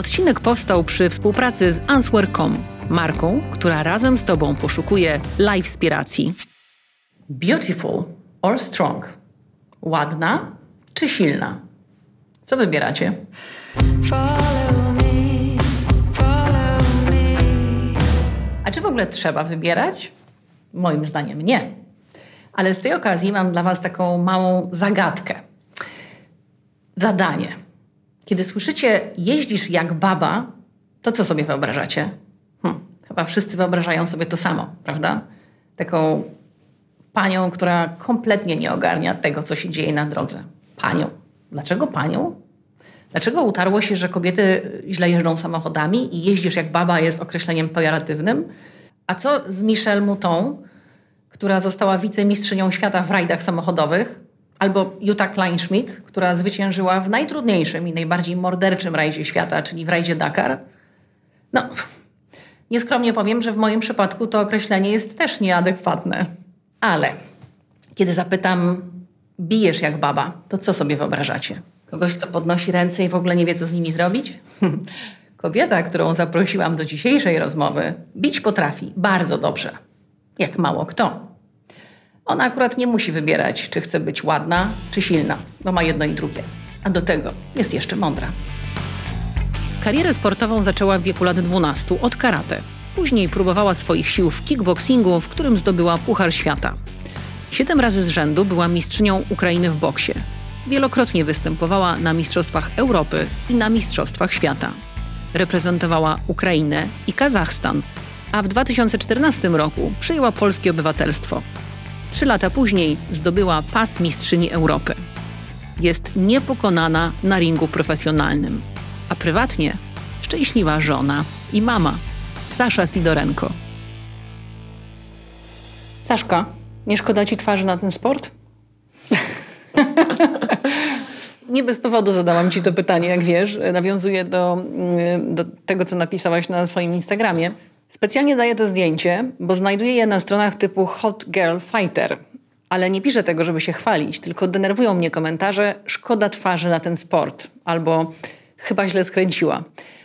Odcinek powstał przy współpracy z Answer.com, marką, która razem z Tobą poszukuje live inspiracji. Beautiful or strong? Ładna czy silna? Co wybieracie? A czy w ogóle trzeba wybierać? Moim zdaniem nie. Ale z tej okazji mam dla Was taką małą zagadkę. Zadanie. Kiedy słyszycie jeździsz jak baba, to co sobie wyobrażacie? Hm, chyba wszyscy wyobrażają sobie to samo, prawda? Taką panią, która kompletnie nie ogarnia tego, co się dzieje na drodze. Panią. Dlaczego panią? Dlaczego utarło się, że kobiety źle jeżdżą samochodami i jeździsz jak baba jest określeniem pejoratywnym? A co z Michelle Mouton, która została wicemistrzynią świata w rajdach samochodowych? Albo Jutta Kleinschmidt, która zwyciężyła w najtrudniejszym i najbardziej morderczym rajdzie świata, czyli w rajdzie Dakar? No, nieskromnie powiem, że w moim przypadku to określenie jest też nieadekwatne. Ale kiedy zapytam, bijesz jak baba, to co sobie wyobrażacie? Kogoś, kto podnosi ręce i w ogóle nie wie, co z nimi zrobić? Kobieta, którą zaprosiłam do dzisiejszej rozmowy, bić potrafi bardzo dobrze. Jak mało kto. Ona akurat nie musi wybierać, czy chce być ładna, czy silna, bo ma jedno i drugie. A do tego jest jeszcze mądra. Karierę sportową zaczęła w wieku lat 12 od karate. Później próbowała swoich sił w kickboxingu, w którym zdobyła Puchar Świata. Siedem razy z rzędu była mistrzynią Ukrainy w boksie. Wielokrotnie występowała na Mistrzostwach Europy i na Mistrzostwach Świata. Reprezentowała Ukrainę i Kazachstan, a w 2014 roku przyjęła polskie obywatelstwo. Trzy lata później zdobyła pas mistrzyni Europy. Jest niepokonana na ringu profesjonalnym, a prywatnie szczęśliwa żona i mama, Sasza Sidorenko. Saszka, nie szkoda ci twarzy na ten sport? nie bez powodu zadałam ci to pytanie, jak wiesz. Nawiązuję do, mm, do tego, co napisałaś na swoim Instagramie. Specjalnie daję to zdjęcie, bo znajduję je na stronach typu Hot Girl Fighter. Ale nie piszę tego, żeby się chwalić, tylko denerwują mnie komentarze szkoda twarzy na ten sport albo chyba źle skręciła.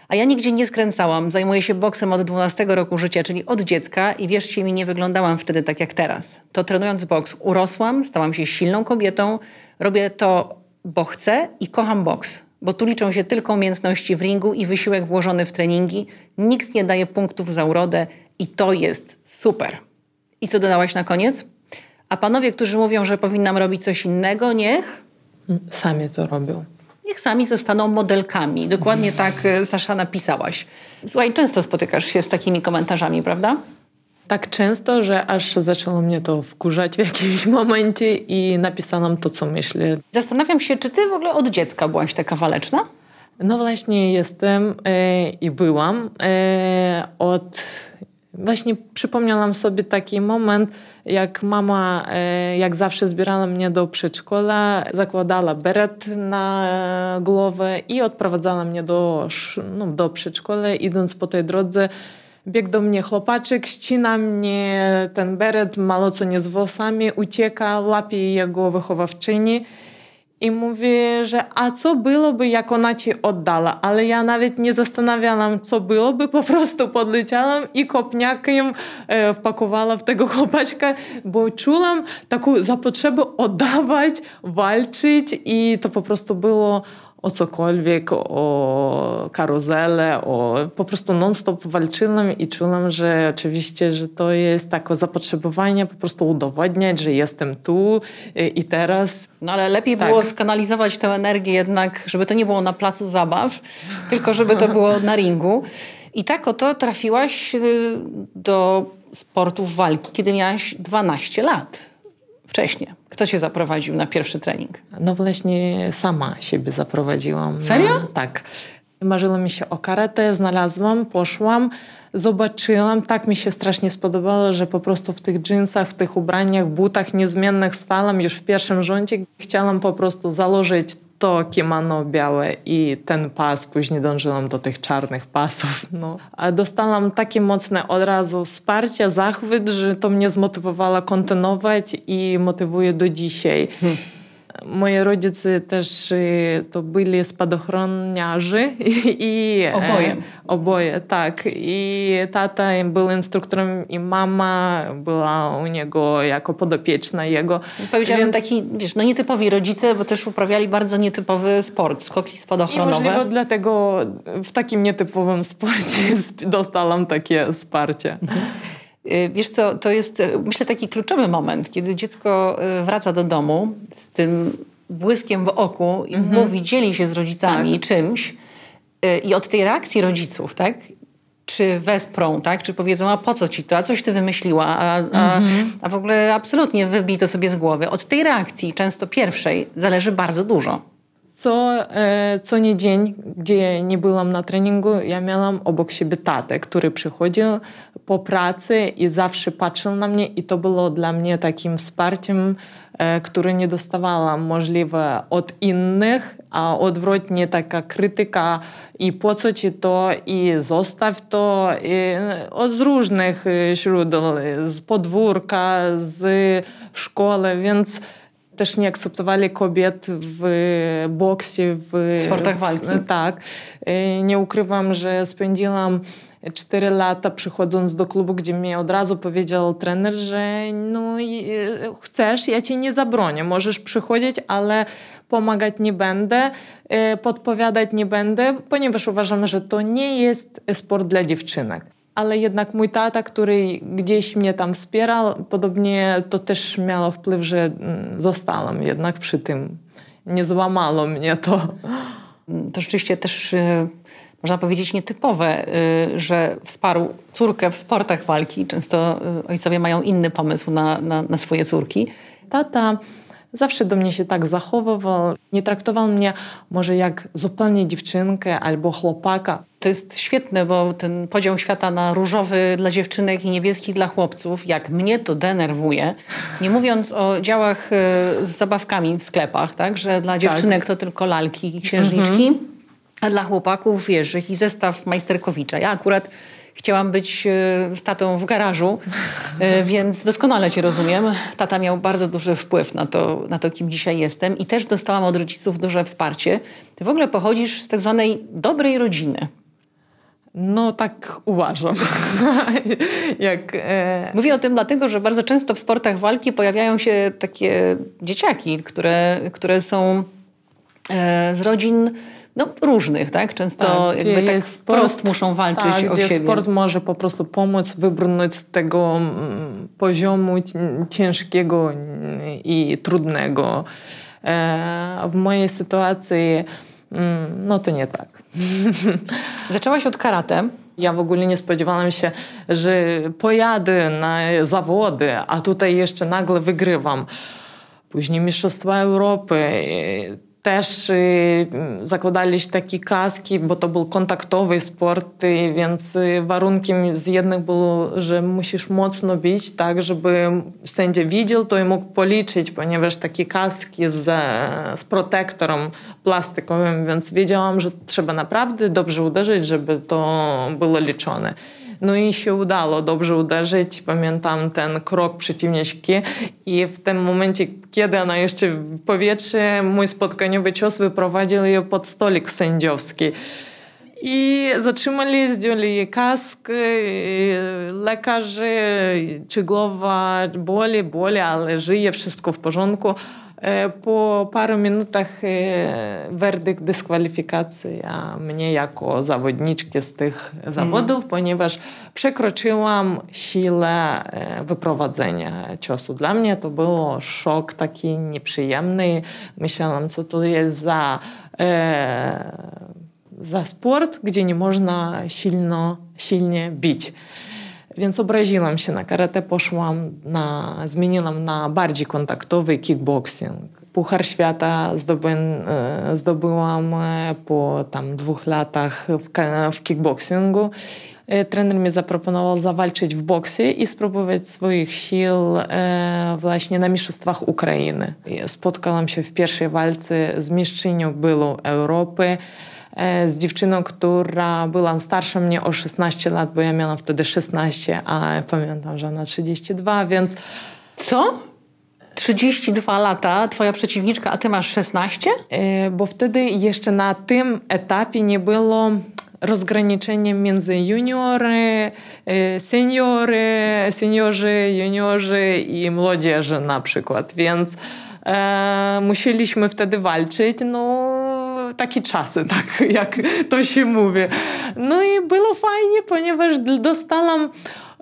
A ja nigdzie nie skręcałam. Zajmuję się boksem od 12 roku życia, czyli od dziecka i wierzcie mi, nie wyglądałam wtedy tak jak teraz. To trenując boks urosłam, stałam się silną kobietą. Robię to, bo chcę i kocham boks. Bo tu liczą się tylko umiejętności w ringu i wysiłek włożony w treningi. Nikt nie daje punktów za urodę i to jest super. I co dodałaś na koniec? A panowie, którzy mówią, że powinnam robić coś innego, niech sami to robią. Niech sami zostaną modelkami. Dokładnie tak, e, Sasza, napisałaś. Słuchaj, często spotykasz się z takimi komentarzami, prawda? Tak często, że aż zaczęło mnie to wkurzać w jakimś momencie i napisałam to, co myślę. Zastanawiam się, czy ty w ogóle od dziecka byłaś taka waleczna? No właśnie jestem e, i byłam. E, od Właśnie przypomniałam sobie taki moment, jak mama, e, jak zawsze zbierała mnie do przedszkola, zakładała beret na głowę i odprowadzała mnie do, no, do przedszkola. Idąc po tej drodze, biegł do mnie chłopaczek, ścina mnie ten beret, mało co nie z włosami, ucieka, łapie jego wychowawczyni i mówi, że a co byłoby, jak ona ci oddała? Ale ja nawet nie zastanawiałam, co byłoby, po prostu podleciałam i kopniakiem e, wpakowała w tego chłopaczka, bo czułam taką zapotrzebę oddawać, walczyć i to po prostu było o cokolwiek, o karuzelę, o po prostu non-stop walczyłam i czułam, że oczywiście, że to jest takie zapotrzebowanie, po prostu udowodniać, że jestem tu i teraz. No ale lepiej tak. było skanalizować tę energię jednak, żeby to nie było na placu zabaw, tylko żeby to było na ringu. I tak oto trafiłaś y, do sportów walki, kiedy miałaś 12 lat wcześniej. Kto cię zaprowadził na pierwszy trening? No właśnie sama siebie zaprowadziłam. Serio? Na, tak. Marzyło mi się o karate, znalazłam, poszłam, zobaczyłam, tak mi się strasznie spodobało, że po prostu w tych dżinsach, w tych ubraniach, butach niezmiennych stałam już w pierwszym rządzie. Chciałam po prostu założyć to kimono białe i ten pas, później dążyłam do tych czarnych pasów. No. A dostałam takie mocne od razu wsparcie, zachwyt, że to mnie zmotywowało kontynuować i motywuje do dzisiaj. Hmm. Moi rodzice też to byli spadochroniarzy i oboje. Oboje, tak. I tata był instruktorem i mama była u niego jako podopieczna jego. Powiedziałabym Więc... taki, wiesz, no nietypowi rodzice, bo też uprawiali bardzo nietypowy sport, skoki spadochronowe. I możliwe dlatego w takim nietypowym sporcie dostałam takie wsparcie. Mhm. Y, wiesz co, to jest y, myślę taki kluczowy moment, kiedy dziecko y, wraca do domu z tym błyskiem w oku i mhm. mówi, dzieli się z rodzicami tak. czymś i od tej reakcji rodziców, tak? Czy wesprą, tak? Czy powiedzą, a po co ci to, a coś ty wymyśliła, a, a, mhm. a w ogóle absolutnie wybij to sobie z głowy. Od tej reakcji, często pierwszej, zależy bardzo dużo co, e, co nie dzień, gdzie nie byłam na treningu, ja miałam obok siebie tatę, który przychodził po pracy i zawsze patrzył na mnie i to było dla mnie takim wsparciem, e, które nie dostawałam możliwe od innych, a odwrotnie taka krytyka i po co ci to i zostaw to i od z różnych źródeł, z podwórka, z szkoły, więc też nie akceptowali kobiet w boksie, w sportach walki. tak. E, nie ukrywam, że spędziłam 4 lata przychodząc do klubu, gdzie mi od razu powiedział trener, że no e, chcesz, ja ci nie zabronię, możesz przychodzić, ale pomagać nie będę, e, podpowiadać nie będę, ponieważ uważam, że to nie jest sport dla dziewczynek ale jednak mój tata, który gdzieś mnie tam wspierał, podobnie to też miało wpływ, że mm, zostałam jednak przy tym. Nie złamało mnie to. To rzeczywiście też y, można powiedzieć nietypowe, y, że wsparł córkę w sportach walki. Często y, ojcowie mają inny pomysł na, na, na swoje córki. Tata zawsze do mnie się tak zachowywał. Nie traktował mnie może jak zupełnie dziewczynkę albo chłopaka. To jest świetne, bo ten podział świata na różowy dla dziewczynek i niebieski dla chłopców, jak mnie to denerwuje. Nie mówiąc o działach e, z zabawkami w sklepach, tak? że dla tak. dziewczynek tak. to tylko lalki i księżniczki, mhm. a dla chłopaków, wiesz, i zestaw majsterkowicza. Ja akurat chciałam być z e, tatą w garażu, e, więc doskonale cię rozumiem. Tata miał bardzo duży wpływ na to, na to, kim dzisiaj jestem i też dostałam od rodziców duże wsparcie. Ty w ogóle pochodzisz z tak zwanej dobrej rodziny. No tak uważam. Jak, e... Mówię o tym dlatego, że bardzo często w sportach walki pojawiają się takie dzieciaki, które, które są e, z rodzin no, różnych, tak? Często tak, jakby tak wprost sport, muszą walczyć tak, o gdzie siebie. sport może po prostu pomóc wybrnąć z tego mm, poziomu ciężkiego i trudnego. E, w mojej sytuacji mm, no to nie tak. Zaczęłaś od karate. Ja w ogóle nie spodziewałam się, że pojadę na zawody, a tutaj jeszcze nagle wygrywam. Później Mistrzostwa Europy też y, zakładaliśmy takie kaski, bo to był kontaktowy sport, y, więc y, warunkiem z jednych było, że musisz mocno bić, tak, żeby sędzia widział to i mógł policzyć, ponieważ takie kaski z, z protektorem plastikowym, więc wiedziałam, że trzeba naprawdę dobrze uderzyć, żeby to było liczone. No i się udało dobrze uderzyć. Pamiętam ten krok przeciwniczki i w tym momencie, kiedy ona jeszcze w powietrze, mój spotkaniowy cios wyprowadził ją pod stolik sędziowski. I zatrzymali, zdjęli jej kask, lekarze, czy głowa boli, boli, ale żyje, wszystko w porządku. Po paru minutach werdykt dyskwalifikacja mnie jako zawodniczki z tych zawodów, mm. ponieważ przekroczyłam siłę wyprowadzenia ciosu. Dla mnie to był szok taki nieprzyjemny. Myślałam, co to jest za, za sport, gdzie nie można silno, silnie bić. Więc obraziłam się na karate, poszłam na, zmieniłam na bardziej kontaktowy kickboxing. Puchar świata zdobyłem, zdobyłam po tam dwóch latach w, w kickboxingu. Trener mi zaproponował zawalczyć w boksie i spróbować swoich sił właśnie na Mistrzostwach Ukrainy. Spotkałam się w pierwszej walce z mistrzynią byłą Europy z dziewczyną, która była starsza mnie o 16 lat, bo ja miałam wtedy 16, a pamiętam, że ona 32, więc... Co? 32 lata, twoja przeciwniczka, a ty masz 16? E, bo wtedy jeszcze na tym etapie nie było rozgraniczenia między juniory, e, seniory, seniorzy, juniorzy i młodzieży na przykład. Więc e, musieliśmy wtedy walczyć. No, takie czasy, tak jak to się mówi. No i było fajnie, ponieważ dostałam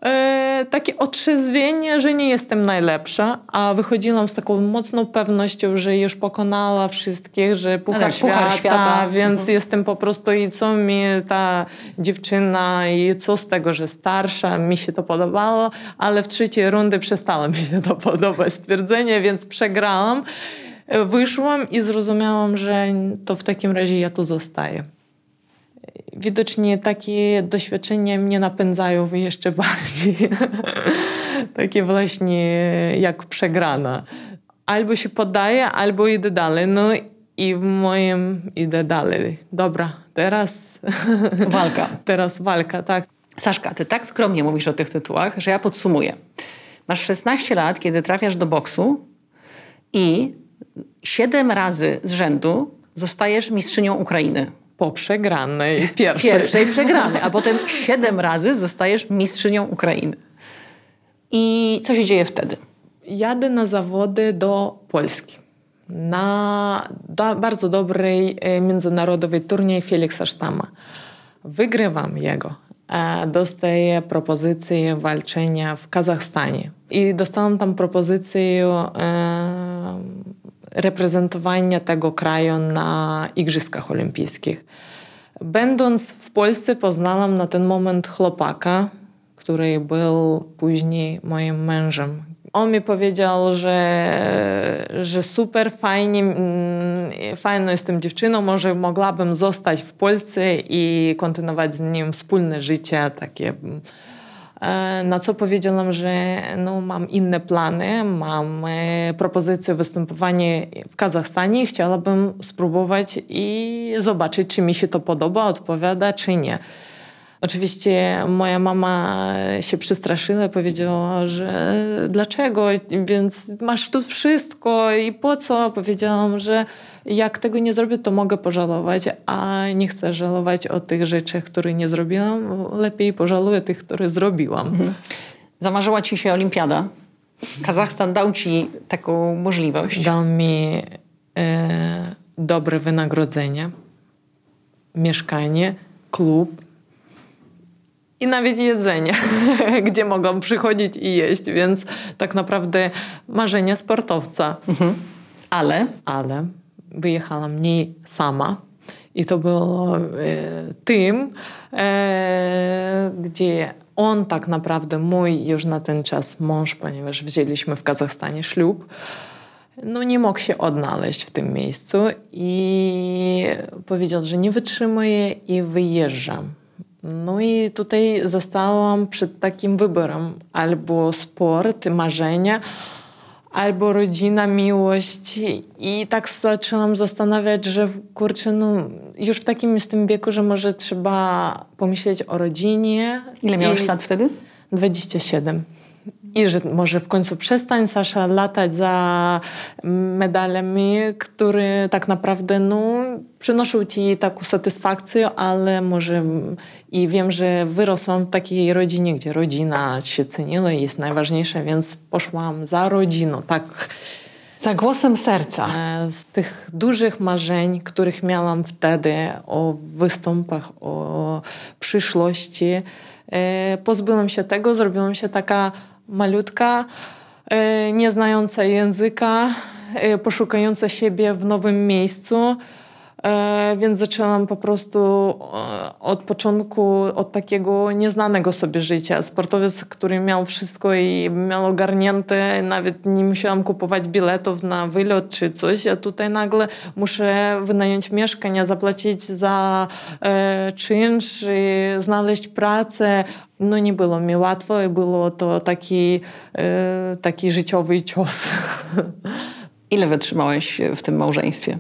e, takie otrzeźwienie, że nie jestem najlepsza, a wychodziłam z taką mocną pewnością, że już pokonała wszystkich, że puchar, no tak, świata, puchar świata, więc mhm. jestem po prostu i co mi ta dziewczyna i co z tego, że starsza, mi się to podobało, ale w trzeciej rundy przestało mi się to podobać stwierdzenie, więc przegrałam. Wyszłam i zrozumiałam, że to w takim razie ja tu zostaję. Widocznie takie doświadczenia mnie napędzają jeszcze bardziej. takie właśnie jak przegrana. Albo się poddaję, albo idę dalej. No i w moim idę dalej. Dobra, teraz... Walka. teraz walka, tak. Saszka, ty tak skromnie mówisz o tych tytułach, że ja podsumuję. Masz 16 lat, kiedy trafiasz do boksu i siedem razy z rzędu zostajesz mistrzynią Ukrainy. Po przegranej pierwszej. Pierwszej przegranej, a potem siedem razy zostajesz mistrzynią Ukrainy. I co się dzieje wtedy? Jadę na zawody do Polski. Na do, bardzo dobrej e, międzynarodowej turniej Felixa Sztama. Wygrywam jego. E, dostaję propozycję walczenia w Kazachstanie. I dostałam tam propozycję e, reprezentowania tego kraju na Igrzyskach Olimpijskich. Będąc w Polsce, poznałam na ten moment chłopaka, który był później moim mężem. On mi powiedział, że, że super, fajnie, mm, fajno jestem dziewczyną, może mogłabym zostać w Polsce i kontynuować z nim wspólne życie, takie E, na co powiedziałam, że no, mam inne plany, mam e, propozycję występowania w Kazachstanie i chciałabym spróbować i zobaczyć, czy mi się to podoba, odpowiada, czy nie. Oczywiście moja mama się przestraszyła, powiedziała, że dlaczego, więc masz tu wszystko i po co? Powiedziałam, że jak tego nie zrobię, to mogę pożałować, a nie chcę żałować o tych rzeczach, które nie zrobiłam. Lepiej pożaluję tych, które zrobiłam. Mhm. Zamarzyła ci się olimpiada. Kazachstan dał ci taką możliwość. Dał mi e, dobre wynagrodzenie, mieszkanie, klub, i nawet jedzenie, gdzie mogą przychodzić i jeść, więc tak naprawdę marzenie sportowca. Mhm. Ale? Ale wyjechałam nie sama. I to było e, tym, e, gdzie on tak naprawdę, mój już na ten czas mąż, ponieważ wzięliśmy w Kazachstanie ślub, no nie mógł się odnaleźć w tym miejscu i powiedział, że nie wytrzymuje i wyjeżdżam. No i tutaj zostałam przed takim wyborem albo sport, marzenia, albo rodzina, miłość. I tak zaczęłam zastanawiać, że kurczę, no już w takim jestem wieku, że może trzeba pomyśleć o rodzinie. Ile miałeś I... lat wtedy? 27 i że może w końcu przestań Sasza latać za medalami, które tak naprawdę no, przynoszą ci taką satysfakcję, ale może i wiem, że wyrosłam w takiej rodzinie, gdzie rodzina się ceniła i jest najważniejsza, więc poszłam za rodziną, tak. Za głosem serca. E, z tych dużych marzeń, których miałam wtedy o występach, o przyszłości, e, pozbyłam się tego, zrobiłam się taka malutka, e, nie znająca języka, poszukająca siebie w nowym miejscu. E, więc zaczęłam po prostu od początku, od takiego nieznanego sobie życia. Sportowiec, który miał wszystko i miał ogarnięte, nawet nie musiałam kupować biletów na wylot czy coś, a tutaj nagle muszę wynająć mieszkanie, zapłacić za e, czynsz, znaleźć pracę. No nie było mi łatwo i było to taki, e, taki życiowy cios. Ile wytrzymałeś w tym małżeństwie?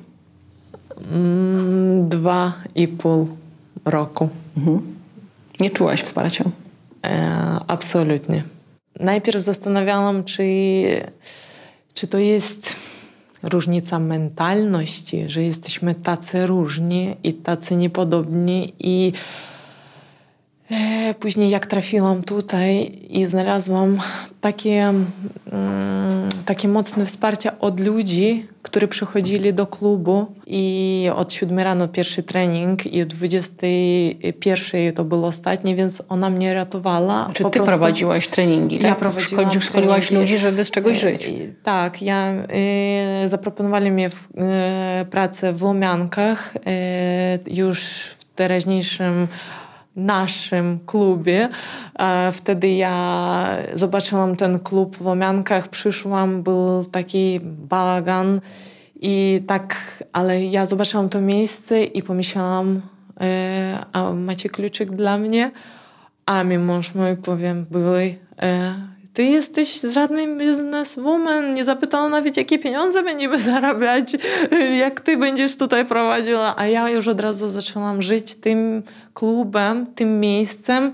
Mm, dwa i pół roku. Mhm. Nie czułaś wsparcia? E, absolutnie. Najpierw zastanawiałam, czy, czy to jest różnica mentalności, że jesteśmy tacy różni i tacy niepodobni i e, Później jak trafiłam tutaj i znalazłam takie, mm, takie mocne wsparcie od ludzi, którzy przychodzili do klubu i od 7 rano pierwszy trening i o 21 to był ostatni, więc ona mnie ratowała. Czy ty prostu... prowadziłaś treningi, tak? Ja prowadziłam Szkodził, Szkoliłaś ludzi, żeby z czegoś żyć. Tak, ja y, zaproponowali mi w, y, pracę w Lomiankach y, już w teraźniejszym naszym klubie. Wtedy ja zobaczyłam ten klub w Łomiankach, przyszłam, był taki bałagan i tak, ale ja zobaczyłam to miejsce i pomyślałam, e, a macie kluczyk dla mnie? A mi mąż mój, powiem, były, e, ty jesteś żadnym bizneswoman, nie zapytała nawet, jakie pieniądze będziemy zarabiać, jak ty będziesz tutaj prowadziła. A ja już od razu zaczęłam żyć tym klubem, tym miejscem.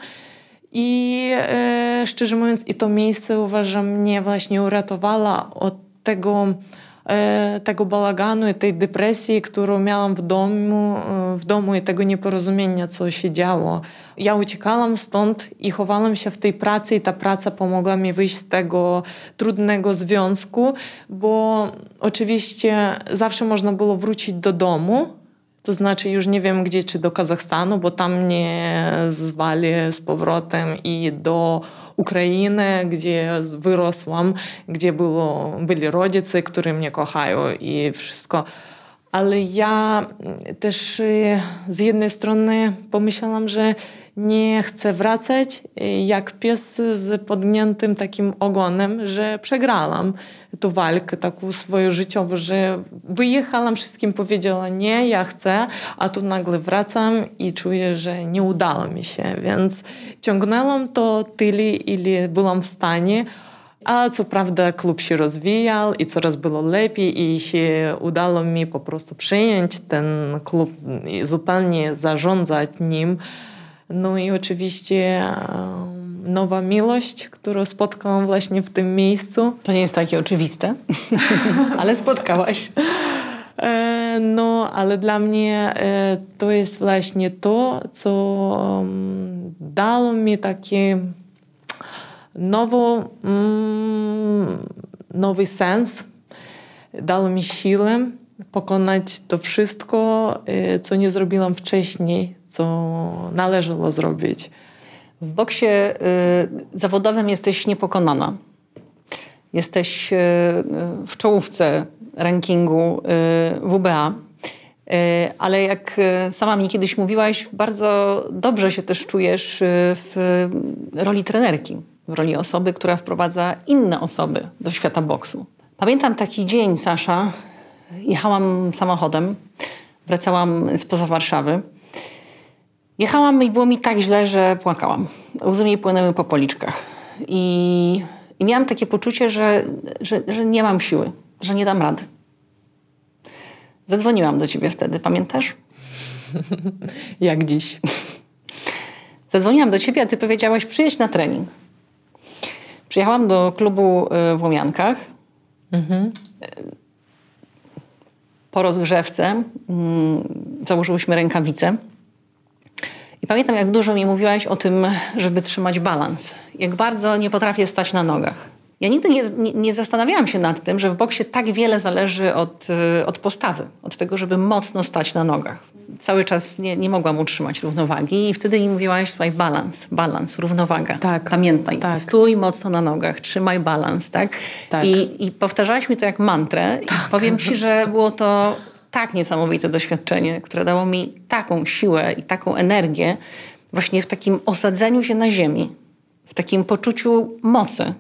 I e, szczerze mówiąc, i to miejsce uważam mnie właśnie uratowało od tego tego bałaganu i tej depresji, którą miałam w domu, e, w domu i tego nieporozumienia, co się działo. Ja uciekałam stąd i chowałam się w tej pracy i ta praca pomogła mi wyjść z tego trudnego związku, bo oczywiście zawsze można było wrócić do domu, to znaczy już nie wiem gdzie, czy do Kazachstanu, bo tam mnie zwali z powrotem i do Ukrainy, gdzie wyrosłam, gdzie było, byli rodzice, którzy mnie kochają i wszystko. Ale ja też y, z jednej strony pomyślałam, że nie chcę wracać jak pies z podniętym takim ogonem, że przegrałam tę walkę taką swoją życiową, że wyjechałam, wszystkim powiedziała nie, ja chcę, a tu nagle wracam i czuję, że nie udało mi się, więc ciągnęłam to tyle, ile byłam w stanie, a co prawda klub się rozwijał i coraz było lepiej i się udało mi po prostu przyjąć ten klub i zupełnie zarządzać nim. No i oczywiście nowa miłość, którą spotkałam właśnie w tym miejscu. To nie jest takie oczywiste, ale spotkałaś. E, no, ale dla mnie e, to jest właśnie to, co dało mi taki nowo, mm, nowy sens, dało mi siłę pokonać to wszystko, e, co nie zrobiłam wcześniej, co należało zrobić. W boksie y, zawodowym jesteś niepokonana. Jesteś y, w czołówce rankingu y, WBA. Y, ale jak y, sama mi kiedyś mówiłaś, bardzo dobrze się też czujesz w roli trenerki, w roli osoby, która wprowadza inne osoby do świata boksu. Pamiętam taki dzień, Sasza. Jechałam samochodem, wracałam spoza Warszawy. Jechałam i było mi tak źle, że płakałam. Łzy mi płynęły po policzkach. I, i miałam takie poczucie, że, że, że nie mam siły, że nie dam rady. Zadzwoniłam do ciebie wtedy, pamiętasz? Jak dziś. Zadzwoniłam do ciebie, a ty powiedziałaś, przyjedź na trening. Przyjechałam do klubu y, w Łomiankach. Mhm. Po rozgrzewce mm, założyłyśmy rękawice. I pamiętam, jak dużo mi mówiłaś o tym, żeby trzymać balans. Jak bardzo nie potrafię stać na nogach. Ja nigdy nie, nie, nie, zastanawiałam się nad tym, że w boksie tak wiele zależy od, y, od postawy, od tego, żeby mocno stać na nogach. Cały czas nie, nie mogłam utrzymać równowagi i wtedy mi mówiłaś, słuchaj, balans, balans, równowaga. Tak, Pamiętaj, tak. stój mocno na nogach, trzymaj balans, tak? tak. I, I powtarzałaś mi to jak mantrę tak. i powiem ci, że było to tak niesamowite doświadczenie, które dało mi taką siłę i taką energię właśnie w takim osadzeniu się na ziemi, w takim poczuciu mocy.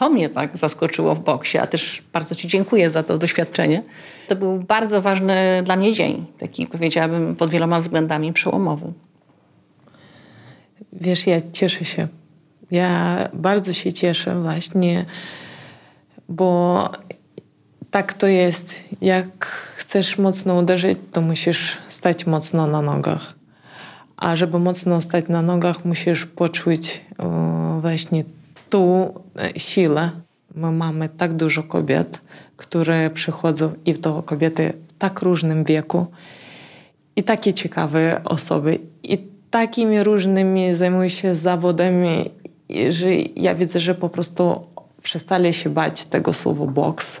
To mnie tak zaskoczyło w boksie, a też bardzo Ci dziękuję za to doświadczenie. To był bardzo ważny dla mnie dzień, taki powiedziałabym pod wieloma względami przełomowy. Wiesz, ja cieszę się. Ja bardzo się cieszę właśnie, bo tak to jest. Jak chcesz mocno uderzyć, to musisz stać mocno na nogach. A żeby mocno stać na nogach, musisz poczuć właśnie tą e, siłę. My mamy tak dużo kobiet, które przychodzą i to kobiety w tak różnym wieku i takie ciekawe osoby i takimi różnymi zajmują się zawodami, że ja widzę, że po prostu przestali się bać tego słowa boks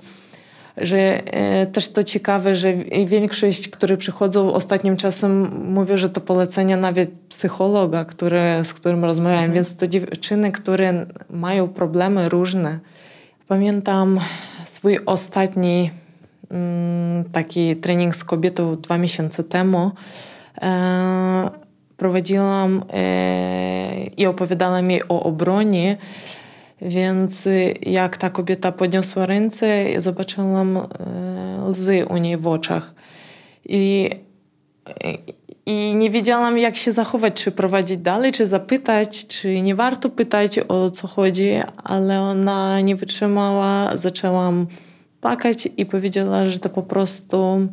że e, też to ciekawe, że większość, które przychodzą ostatnim czasem mówią, że to polecenia nawet psychologa, które, z którym rozmawiałem, mhm. więc to dziewczyny, które mają problemy różne. Pamiętam swój ostatni mm, taki trening z kobietą dwa miesiące temu. E, prowadziłam e, i opowiadałam jej o obronie więc y, jak ta kobieta podniosła ręce, zobaczyłam e, łzy u niej w oczach. I, I nie wiedziałam, jak się zachować, czy prowadzić dalej, czy zapytać, czy nie warto pytać o co chodzi, ale ona nie wytrzymała. Zaczęłam płakać i powiedziała, że to po prostu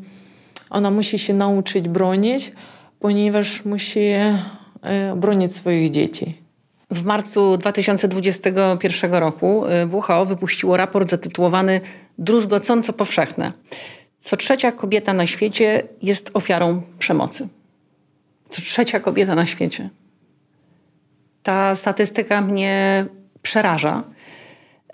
ona musi się nauczyć bronić, ponieważ musi e, bronić swoich dzieci. W marcu 2021 roku y, WHO wypuściło raport zatytułowany Druzgocąco powszechne. Co trzecia kobieta na świecie jest ofiarą przemocy. Co trzecia kobieta na świecie. Ta statystyka mnie przeraża.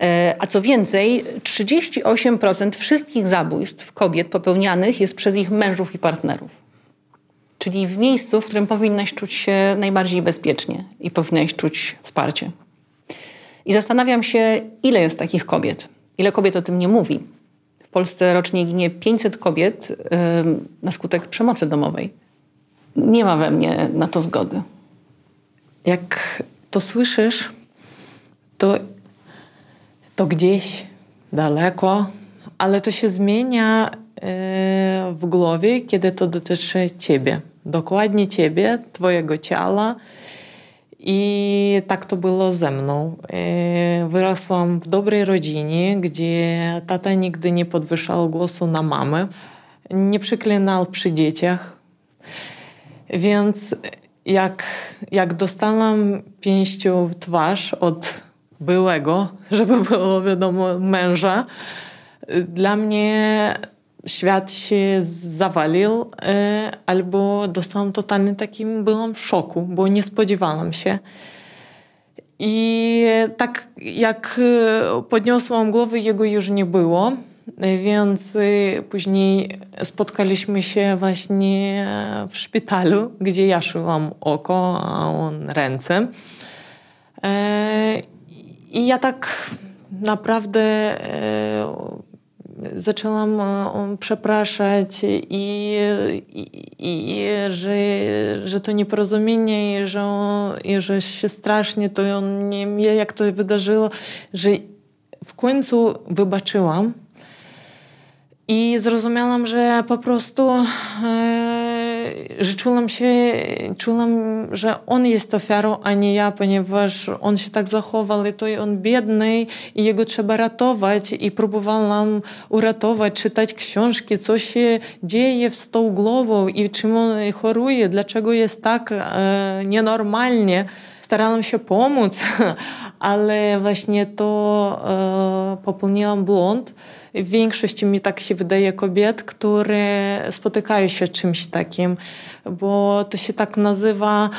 E, a co więcej, 38% wszystkich zabójstw kobiet popełnianych jest przez ich mężów i partnerów czyli w miejscu, w którym powinnaś czuć się najbardziej bezpiecznie i powinnaś czuć wsparcie. I zastanawiam się, ile jest takich kobiet, ile kobiet o tym nie mówi. W Polsce rocznie ginie 500 kobiet yy, na skutek przemocy domowej. Nie ma we mnie na to zgody. Jak to słyszysz, to, to gdzieś daleko, ale to się zmienia yy, w głowie, kiedy to dotyczy ciebie dokładnie ciebie, twojego ciała. I tak to było ze mną. E, wyrosłam w dobrej rodzinie, gdzie tata nigdy nie podwyższał głosu na mamę, nie przyklinał przy dzieciach. Więc jak, jak dostałam pięścią w twarz od byłego, żeby było wiadomo, męża, dla mnie świat się zawalił, e, albo dostałam totalnie takim, byłam w szoku, bo nie spodziewałam się. I tak jak e, podniosłam głowę, jego już nie było, e, więc później spotkaliśmy się właśnie w szpitalu, gdzie ja szyłam oko, a on ręce. I ja tak naprawdę zaczęłam e, przepraszać i, i, i, że, że to nieporozumienie i że, i że się strasznie to on nie wie, jak to wydarzyło, że w końcu wybaczyłam i zrozumiałam, że po prostu e, że czułam się, czułam, że on jest ofiarą, a nie ja, ponieważ on się tak zachował i to on biedny i jego trzeba ratować. I próbowałam uratować, czytać książki, co się dzieje z tą głową i czym on choruje, dlaczego jest tak e, nienormalnie. Starałam się pomóc, ale właśnie to e, popełniłam błąd w większości mi tak się wydaje kobiet, które spotykają się czymś takim, bo to się tak nazywa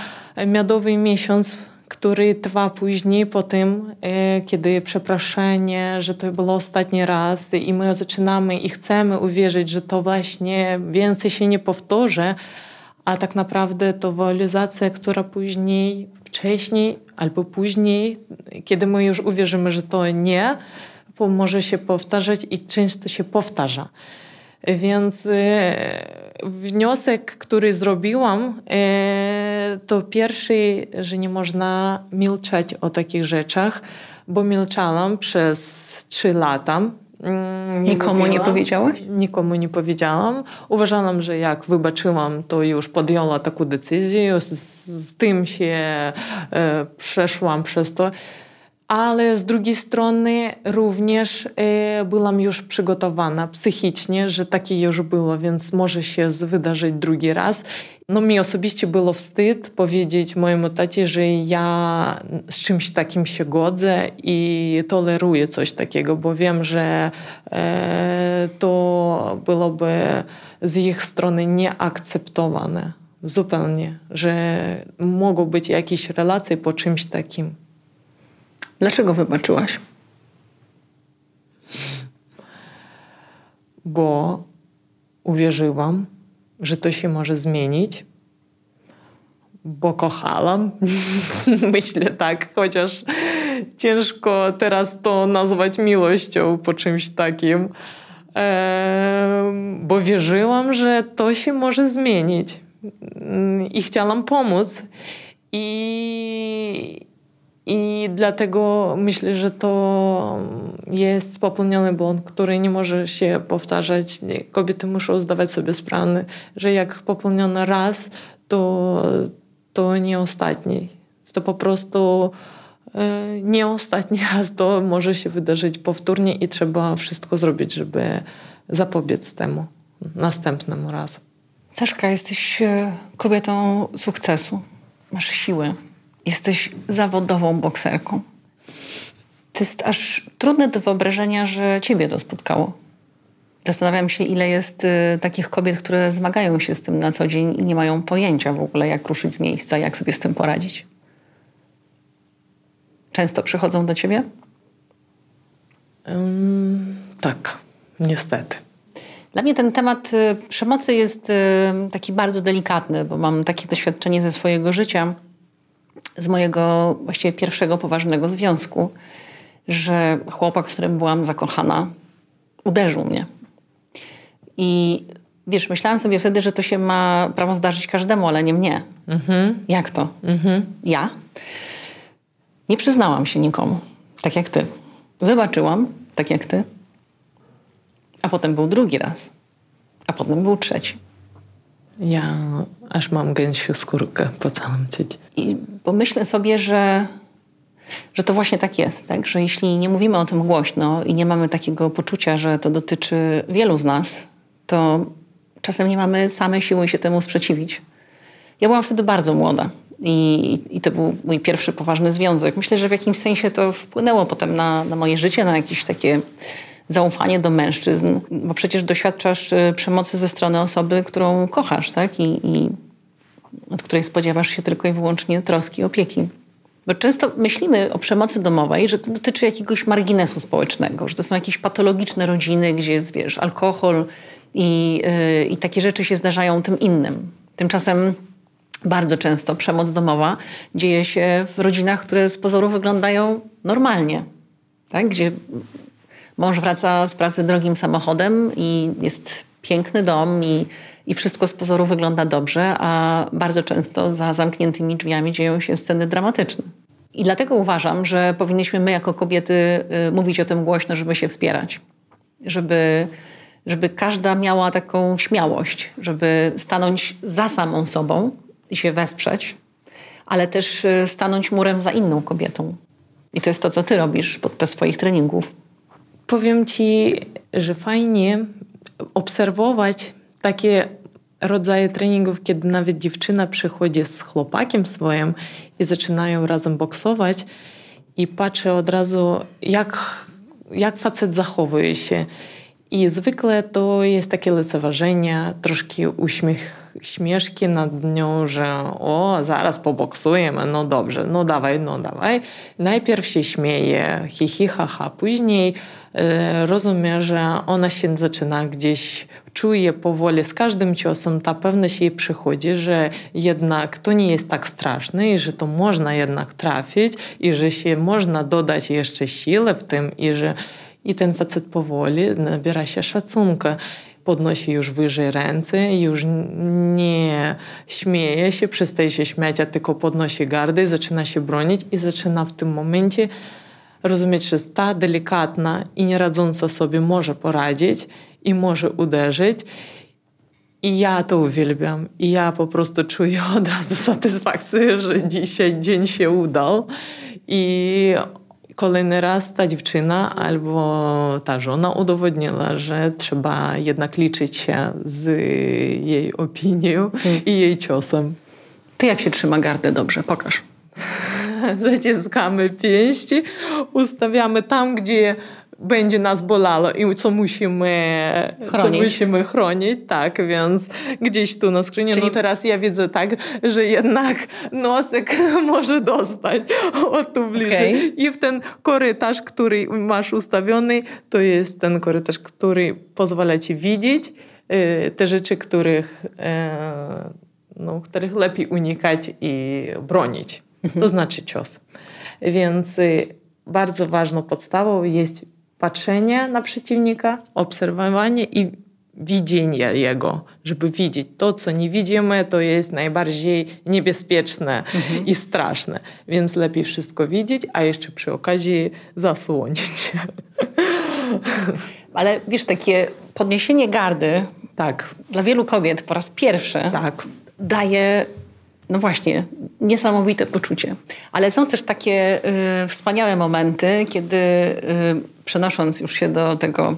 miodowy miesiąc, który trwa później po tym, e, kiedy przeproszenie, że to było ostatni raz i my zaczynamy i chcemy uwierzyć, że to właśnie więcej się nie powtórzy, a tak naprawdę to woluzacja, która później, wcześniej albo później, kiedy my już uwierzymy, że to nie, może się powtarzać i często się powtarza. Więc e, wniosek, który zrobiłam, e, to pierwszy, że nie można milczeć o takich rzeczach, bo milczałam przez trzy lata. Mm, nie Nikomu mówiłam. nie powiedziałaś? Nikomu nie powiedziałam. Uważałam, że jak wybaczyłam, to już podjęła taką decyzję, z, z tym się e, przeszłam przez to. Ale z drugiej strony również e, byłam już przygotowana psychicznie, że takie już było, więc może się wydarzyć drugi raz. No mi osobiście było wstyd powiedzieć mojemu tacie, że ja z czymś takim się godzę i toleruję coś takiego, bo wiem, że e, to byłoby z ich strony nieakceptowane zupełnie, że mogą być jakieś relacje po czymś takim. Dlaczego wybaczyłaś? Bo uwierzyłam, że to się może zmienić, bo kochałam. Myślę tak, chociaż ciężko teraz to nazwać miłością po czymś takim. bo wierzyłam, że to się może zmienić i chciałam pomóc. I, i dlatego myślę, że to jest popełniony błąd, który nie może się powtarzać. Kobiety muszą zdawać sobie sprawę, że jak popełniono raz, to, to nie ostatni. To po prostu e, nie ostatni raz to może się wydarzyć powtórnie i trzeba wszystko zrobić, żeby zapobiec temu następnemu raz. Saszka, jesteś e, kobietą sukcesu. Masz siłę jesteś zawodową bokserką. To jest aż trudne do wyobrażenia, że ciebie to spotkało. Zastanawiam się, ile jest y, takich kobiet, które zmagają się z tym na co dzień i nie mają pojęcia w ogóle, jak ruszyć z miejsca, jak sobie z tym poradzić. Często przychodzą do ciebie? Um, tak, niestety. Dla mnie ten temat y, przemocy jest y, taki bardzo delikatny, bo mam takie doświadczenie ze swojego życia z mojego właściwie pierwszego poważnego związku, że chłopak, w którym byłam zakochana, uderzył mnie. I wiesz, myślałam sobie wtedy, że to się ma prawo zdarzyć każdemu, ale nie mnie. Mhm. Jak to? Mhm. Ja? Nie przyznałam się nikomu, tak jak ty. Wybaczyłam, tak jak ty. A potem był drugi raz. A potem był trzeci. Ja aż mam gęsiu skórkę po całym ciele. I pomyślę sobie, że, że to właśnie tak jest, tak? że jeśli nie mówimy o tym głośno i nie mamy takiego poczucia, że to dotyczy wielu z nas, to czasem nie mamy same siły się temu sprzeciwić. Ja byłam wtedy bardzo młoda i, i to był mój pierwszy poważny związek. Myślę, że w jakimś sensie to wpłynęło potem na, na moje życie, na jakieś takie zaufanie do mężczyzn, bo przecież doświadczasz y, przemocy ze strony osoby, którą kochasz, tak? I, i od której spodziewasz się tylko i wyłącznie troski, opieki. Bo często myślimy o przemocy domowej, że to dotyczy jakiegoś marginesu społecznego, że to są jakieś patologiczne rodziny, gdzie jest, wiesz, alkohol i, yy, i takie rzeczy się zdarzają tym innym. Tymczasem bardzo często przemoc domowa dzieje się w rodzinach, które z pozoru wyglądają normalnie, tak? gdzie Mąż wraca z pracy drogim samochodem i jest piękny dom i, i wszystko z pozoru wygląda dobrze, a bardzo często za zamkniętymi drzwiami dzieją się sceny dramatyczne. I dlatego uważam, że powinniśmy my jako kobiety y, mówić o tym głośno, żeby się wspierać. Żeby, żeby każda miała taką śmiałość, żeby stanąć za samą sobą i się wesprzeć, ale też y, stanąć murem za inną kobietą. I to jest to, co ty robisz podczas swoich treningów. Powiem ci, że fajnie obserwować takie rodzaje treningów, kiedy nawet dziewczyna przychodzi z chłopakiem swoim i zaczynają razem boksować i patrzę od razu, jak, jak facet zachowuje się. I zwykle to jest takie lekceważenie, troszkę uśmiech, śmieszki nad nią, że o, zaraz poboksujemy, no dobrze, no dawaj, no dawaj. Najpierw się śmieje, hi, hi, ha, ha. Później y, rozumie, że ona się zaczyna gdzieś, czuje powoli z każdym ciosem, ta pewność jej przychodzi, że jednak to nie jest tak straszne i że to można jednak trafić i że się można dodać jeszcze siłę w tym i że i ten facet powoli nabiera się szacunku. Podnosi już wyżej ręce, już nie śmieje się, przestaje się śmiać, a tylko podnosi gardę, zaczyna się bronić i zaczyna w tym momencie rozumieć, że ta delikatna i nie radząca sobie może poradzić i może uderzyć. I ja to uwielbiam. I ja po prostu czuję od razu satysfakcję, że dzisiaj dzień się udał. I kolejny raz ta dziewczyna albo ta żona udowodniła, że trzeba jednak liczyć się z jej opinią i jej ciosem. Ty jak się trzyma gardę dobrze? Pokaż. Zaciskamy pięści, ustawiamy tam, gdzie będzie nas bolało i co musimy chronić. Co musimy chronić, tak, więc gdzieś tu na skrzyni. Czyli... No teraz ja widzę tak, że jednak nosek może dostać o tu bliżej. Okay. I w ten korytarz, który masz ustawiony, to jest ten korytarz, który pozwala ci widzieć y, te rzeczy, których, y, no, których lepiej unikać i bronić. Mhm. To znaczy cios. Więc y, bardzo ważną podstawą jest patrzenie na przeciwnika, obserwowanie i widzenie jego, żeby widzieć to, co nie widzimy, to jest najbardziej niebezpieczne mhm. i straszne. Więc lepiej wszystko widzieć, a jeszcze przy okazji zasłonić. Ale wiesz, takie podniesienie gardy tak. dla wielu kobiet po raz pierwszy tak. daje no właśnie, niesamowite poczucie. Ale są też takie y, wspaniałe momenty, kiedy y, przenosząc już się do tego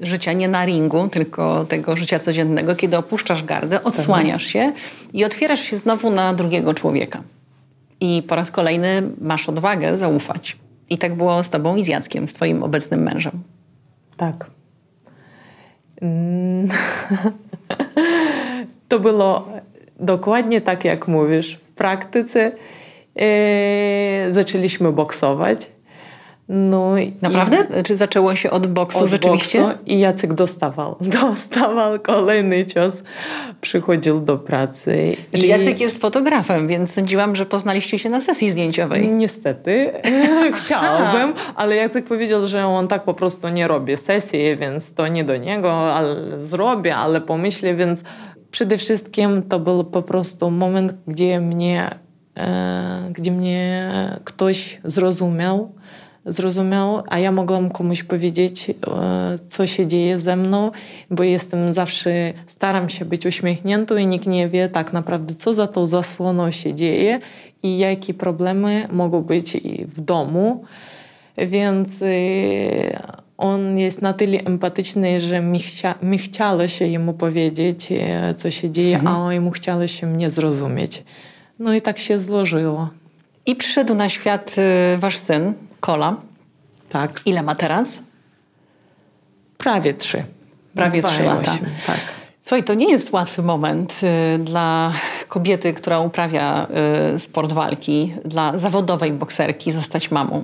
życia nie na ringu, tylko tego życia codziennego, kiedy opuszczasz gardę, odsłaniasz się i otwierasz się znowu na drugiego człowieka. I po raz kolejny masz odwagę zaufać. I tak było z tobą i z Jackiem, z twoim obecnym mężem. Tak. Mm. to było dokładnie tak, jak mówisz. W praktyce e, zaczęliśmy boksować. No Naprawdę? I, Czy zaczęło się od boksu od rzeczywiście? Boksu I Jacek dostawał. Dostawał kolejny cios. Przychodził do pracy. Znaczy, i... Jacek jest fotografem, więc sądziłam, że poznaliście się na sesji zdjęciowej. Niestety. Chciałabym, ale Jacek powiedział, że on tak po prostu nie robi sesji, więc to nie do niego, ale zrobię, ale pomyślę, więc przede wszystkim to był po prostu moment, gdzie mnie, e, gdzie mnie ktoś zrozumiał, zrozumiał, a ja mogłam komuś powiedzieć, e, co się dzieje ze mną, bo jestem zawsze, staram się być uśmiechniętą i nikt nie wie tak naprawdę, co za tą zasłoną się dzieje i jakie problemy mogą być w domu. Więc e, on jest na tyle empatyczny, że mi, chcia, mi chciało się jemu powiedzieć, e, co się dzieje, mhm. a jemu chciało się mnie zrozumieć. No i tak się złożyło. I przyszedł na świat y, wasz syn, Kola. Tak. Ile ma teraz? Prawie trzy. Prawie trzy lata. tak. Słuchaj, to nie jest łatwy moment y, dla kobiety, która uprawia sport walki, dla zawodowej bokserki zostać mamą.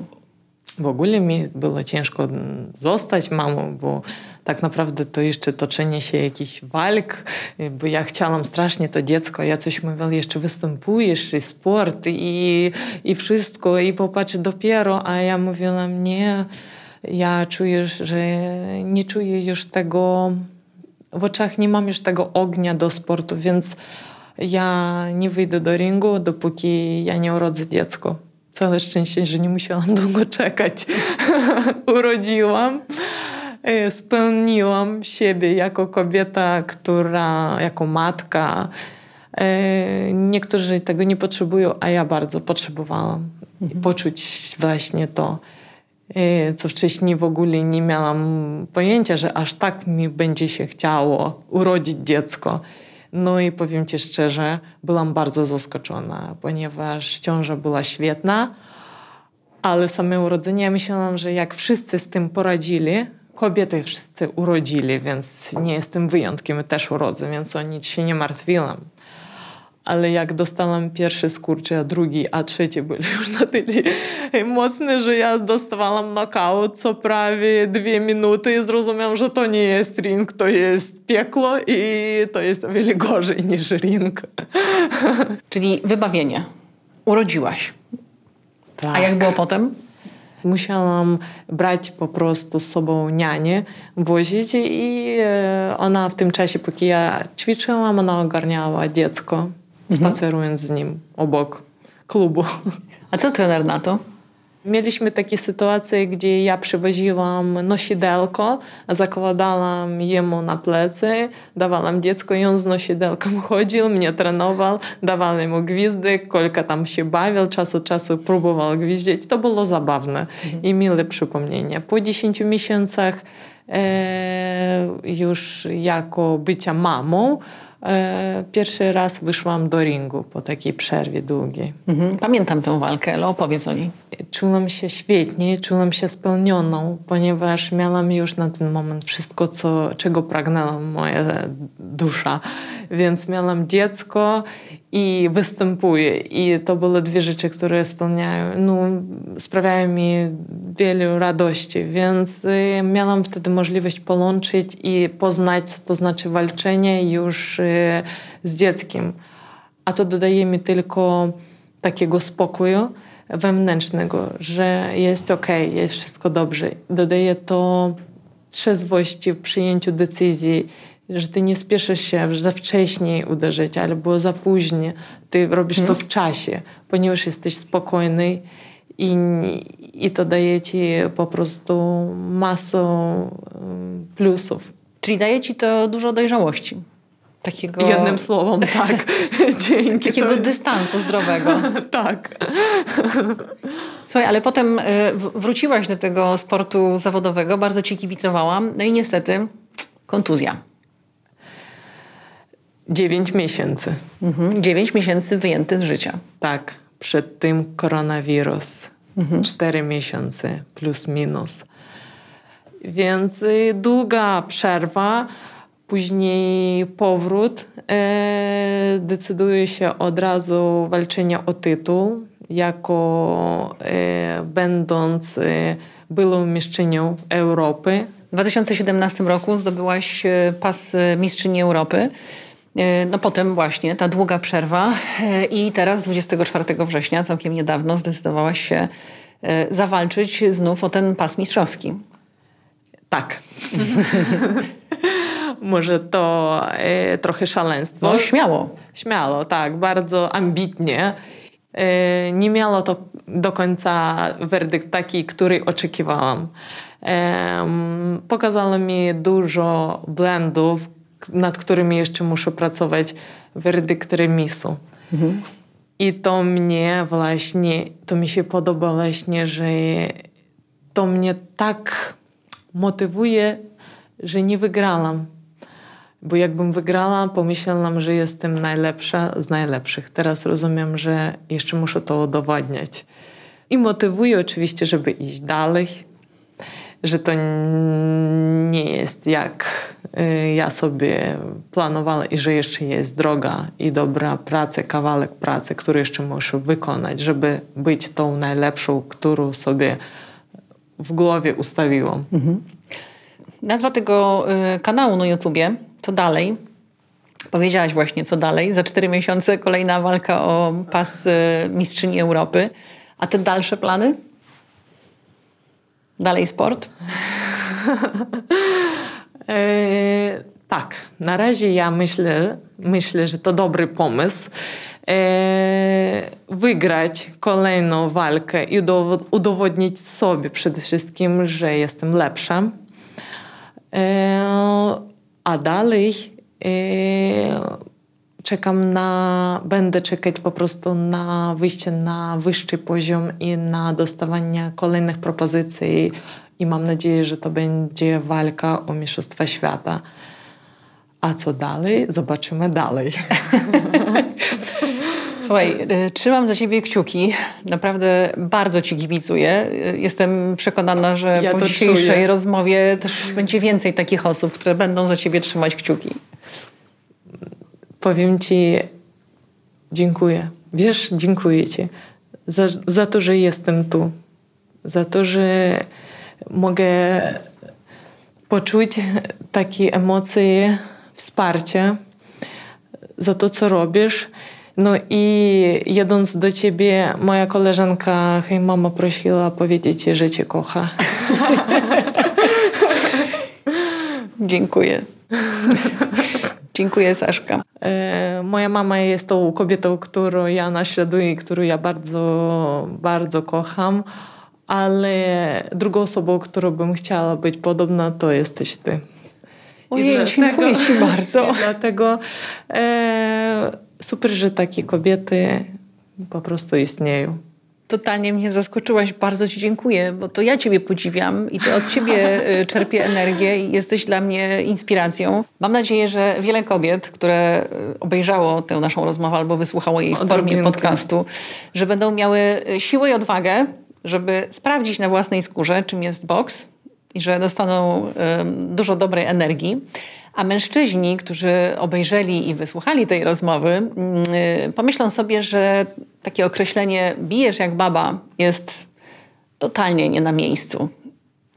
W ogóle mi było ciężko zostać mamą, bo tak naprawdę to jeszcze toczenie się jakichś walk, bo ja chciałam strasznie to dziecko, ja coś mówiłam, jeszcze występujesz i sport i, i wszystko i popatrz dopiero, a ja mówiłam nie, ja czuję, że nie czuję już tego, w oczach nie mam już tego ognia do sportu, więc ja nie wyjdę do ringu, dopóki ja nie urodzę dziecko. Całe szczęście, że nie musiałam długo czekać. Urodziłam. E, spełniłam siebie jako kobieta, która, jako matka. E, niektórzy tego nie potrzebują, a ja bardzo potrzebowałam. Mhm. Poczuć właśnie to, e, co wcześniej w ogóle nie miałam pojęcia, że aż tak mi będzie się chciało urodzić dziecko. No i powiem Ci szczerze, byłam bardzo zaskoczona, ponieważ ciąża była świetna, ale same urodzenie, myślałam, że jak wszyscy z tym poradzili, kobiety wszyscy urodzili, więc nie jestem wyjątkiem, też urodzę, więc o nic się nie martwiłam ale jak dostałam pierwszy skurczy, a drugi, a trzeci byli już na tyle mocne, że ja dostawałam knockout co prawie dwie minuty i zrozumiałam, że to nie jest ring, to jest piekło i to jest o wiele gorzej niż ring. Czyli wybawienie. Urodziłaś. Tak. A jak było potem? Musiałam brać po prostu z sobą nianię, wozić i e, ona w tym czasie, póki ja ćwiczyłam, ona ogarniała dziecko. Mhm. spacerując z nim obok klubu. A co trener na to? Mieliśmy takie sytuacje, gdzie ja przywoziłam nosidelko, zakładałam jemu na plecy, dawałam dziecko i on z nosidelką chodził, mnie trenował, dawałam mu gwizdek, kolka tam się bawił, czas od czasu próbował gwizdzić. To było zabawne mhm. i mile przypomnienie. Po 10 miesiącach e, już jako bycia mamą, pierwszy raz wyszłam do ringu po takiej przerwie długiej. Mhm. Pamiętam tę walkę, ale opowiedz o niej. Czułam się świetnie, czułam się spełnioną, ponieważ miałam już na ten moment wszystko, co, czego pragnęła moja dusza. Więc miałam dziecko i występuję. I to były dwie rzeczy, które spełniają, no, sprawiają mi wiele radości. Więc y, miałam wtedy możliwość połączyć i poznać, to znaczy walczenie już y, z dzieckiem. A to dodaje mi tylko takiego spokoju wewnętrznego, że jest ok, jest wszystko dobrze. Dodaje to trzeźwości w przyjęciu decyzji, że ty nie spieszysz się za wcześnie uderzyć albo za późno. Ty robisz hmm. to w czasie, ponieważ jesteś spokojny i, i to daje ci po prostu masę plusów. Czyli daje ci to dużo dojrzałości. Takiego... Jednym słowem, tak. Dzięki. Takiego dystansu zdrowego. tak. Słuchaj, ale potem y, wróciłaś do tego sportu zawodowego, bardzo ci kibicowałam, no i niestety kontuzja. Dziewięć miesięcy. Mhm. Dziewięć miesięcy wyjęty z życia. Tak. Przed tym koronawirus. Mhm. Cztery miesiące plus minus. Więc y, długa przerwa Później powrót. E, decyduje się od razu walczenia o tytuł, jako e, będąc e, byłą mistrzynią Europy. W 2017 roku zdobyłaś e, pas e, mistrzyni Europy. E, no potem właśnie ta długa przerwa i teraz 24 września, całkiem niedawno, zdecydowałaś się zawalczyć znów o ten pas mistrzowski. Tak. Może to e, trochę szaleństwo. No śmiało. Śmiało, tak. Bardzo ambitnie. E, nie miało to do końca werdykt taki, który oczekiwałam. E, pokazało mi dużo błędów, nad którymi jeszcze muszę pracować. Werdykt remisu. Mhm. I to mnie właśnie, to mi się podoba właśnie, że to mnie tak motywuje, że nie wygrałam. Bo jakbym wygrała, pomyślałam, że jestem najlepsza z najlepszych. Teraz rozumiem, że jeszcze muszę to udowadniać. I motywuje oczywiście, żeby iść dalej, że to nie jest jak ja sobie planowałam i że jeszcze jest droga i dobra praca, kawałek pracy, który jeszcze muszę wykonać, żeby być tą najlepszą, którą sobie w głowie ustawiłam. Mhm. Nazwa tego y, kanału na YouTubie, co dalej? Powiedziałaś właśnie, co dalej. Za cztery miesiące kolejna walka o pas y, mistrzyni Europy. A te dalsze plany? Dalej sport? e, tak, na razie ja myślę, myślę, że to dobry pomysł. E, wygrać kolejną walkę i udowodnić sobie przede wszystkim, że jestem lepsza E, a dalej e, czekam na, będę czekać po prostu na wyjście na wyższy poziom i na dostawanie kolejnych propozycji i mam nadzieję, że to będzie walka o Mistrzostwa Świata. A co dalej? Zobaczymy dalej. Słuchaj, y, trzymam za ciebie kciuki. Naprawdę bardzo ci kibicuję. Y, jestem przekonana, że ja po dzisiejszej czuję. rozmowie też będzie więcej takich osób, które będą za ciebie trzymać kciuki. Powiem ci dziękuję. Wiesz, dziękuję ci za, za to, że jestem tu. Za to, że mogę poczuć takie emocje wsparcia za to, co robisz no i jedąc do ciebie, moja koleżanka, hej mama prosiła powiedzieć ci, że cię kocha. Dziękuję. Dziękuję, Saszka. E, moja mama jest tą kobietą, którą ja naśladuję i którą ja bardzo, bardzo kocham. Ale drugą osobą, którą bym chciała być podobna, to jesteś ty. Ojej, dlatego, dziękuję Ci bardzo. I dlatego e, super, że takie kobiety po prostu istnieją. Totalnie mnie zaskoczyłaś, bardzo Ci dziękuję, bo to ja Ciebie podziwiam i to od Ciebie e, czerpię energię i jesteś dla mnie inspiracją. Mam nadzieję, że wiele kobiet, które e, obejrzało tę naszą rozmowę albo wysłuchało jej w formie podcastu, że będą miały e, siłę i odwagę, żeby sprawdzić na własnej skórze, czym jest boks i że dostaną dużo dobrej energii. A mężczyźni, którzy obejrzeli i wysłuchali tej rozmowy, mm, y, pomyślą sobie, że takie określenie bijesz jak baba jest totalnie nie na miejscu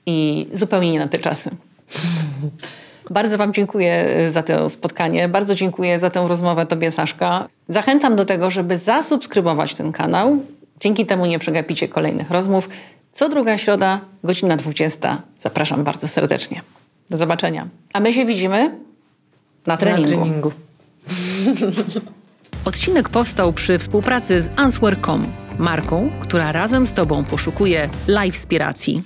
i zupełnie nie na te czasy. Bardzo Wam dziękuję y, za to spotkanie. Bardzo dziękuję za tę rozmowę Tobie, Saszka. Zachęcam do tego, żeby zasubskrybować ten kanał. Dzięki temu nie przegapicie kolejnych rozmów. Co druga środa, godzina 20. Zapraszam bardzo serdecznie. Do zobaczenia. A my się widzimy na treningu. Na treningu. Odcinek powstał przy współpracy z Answer.com, marką, która razem z Tobą poszukuje live inspiracji.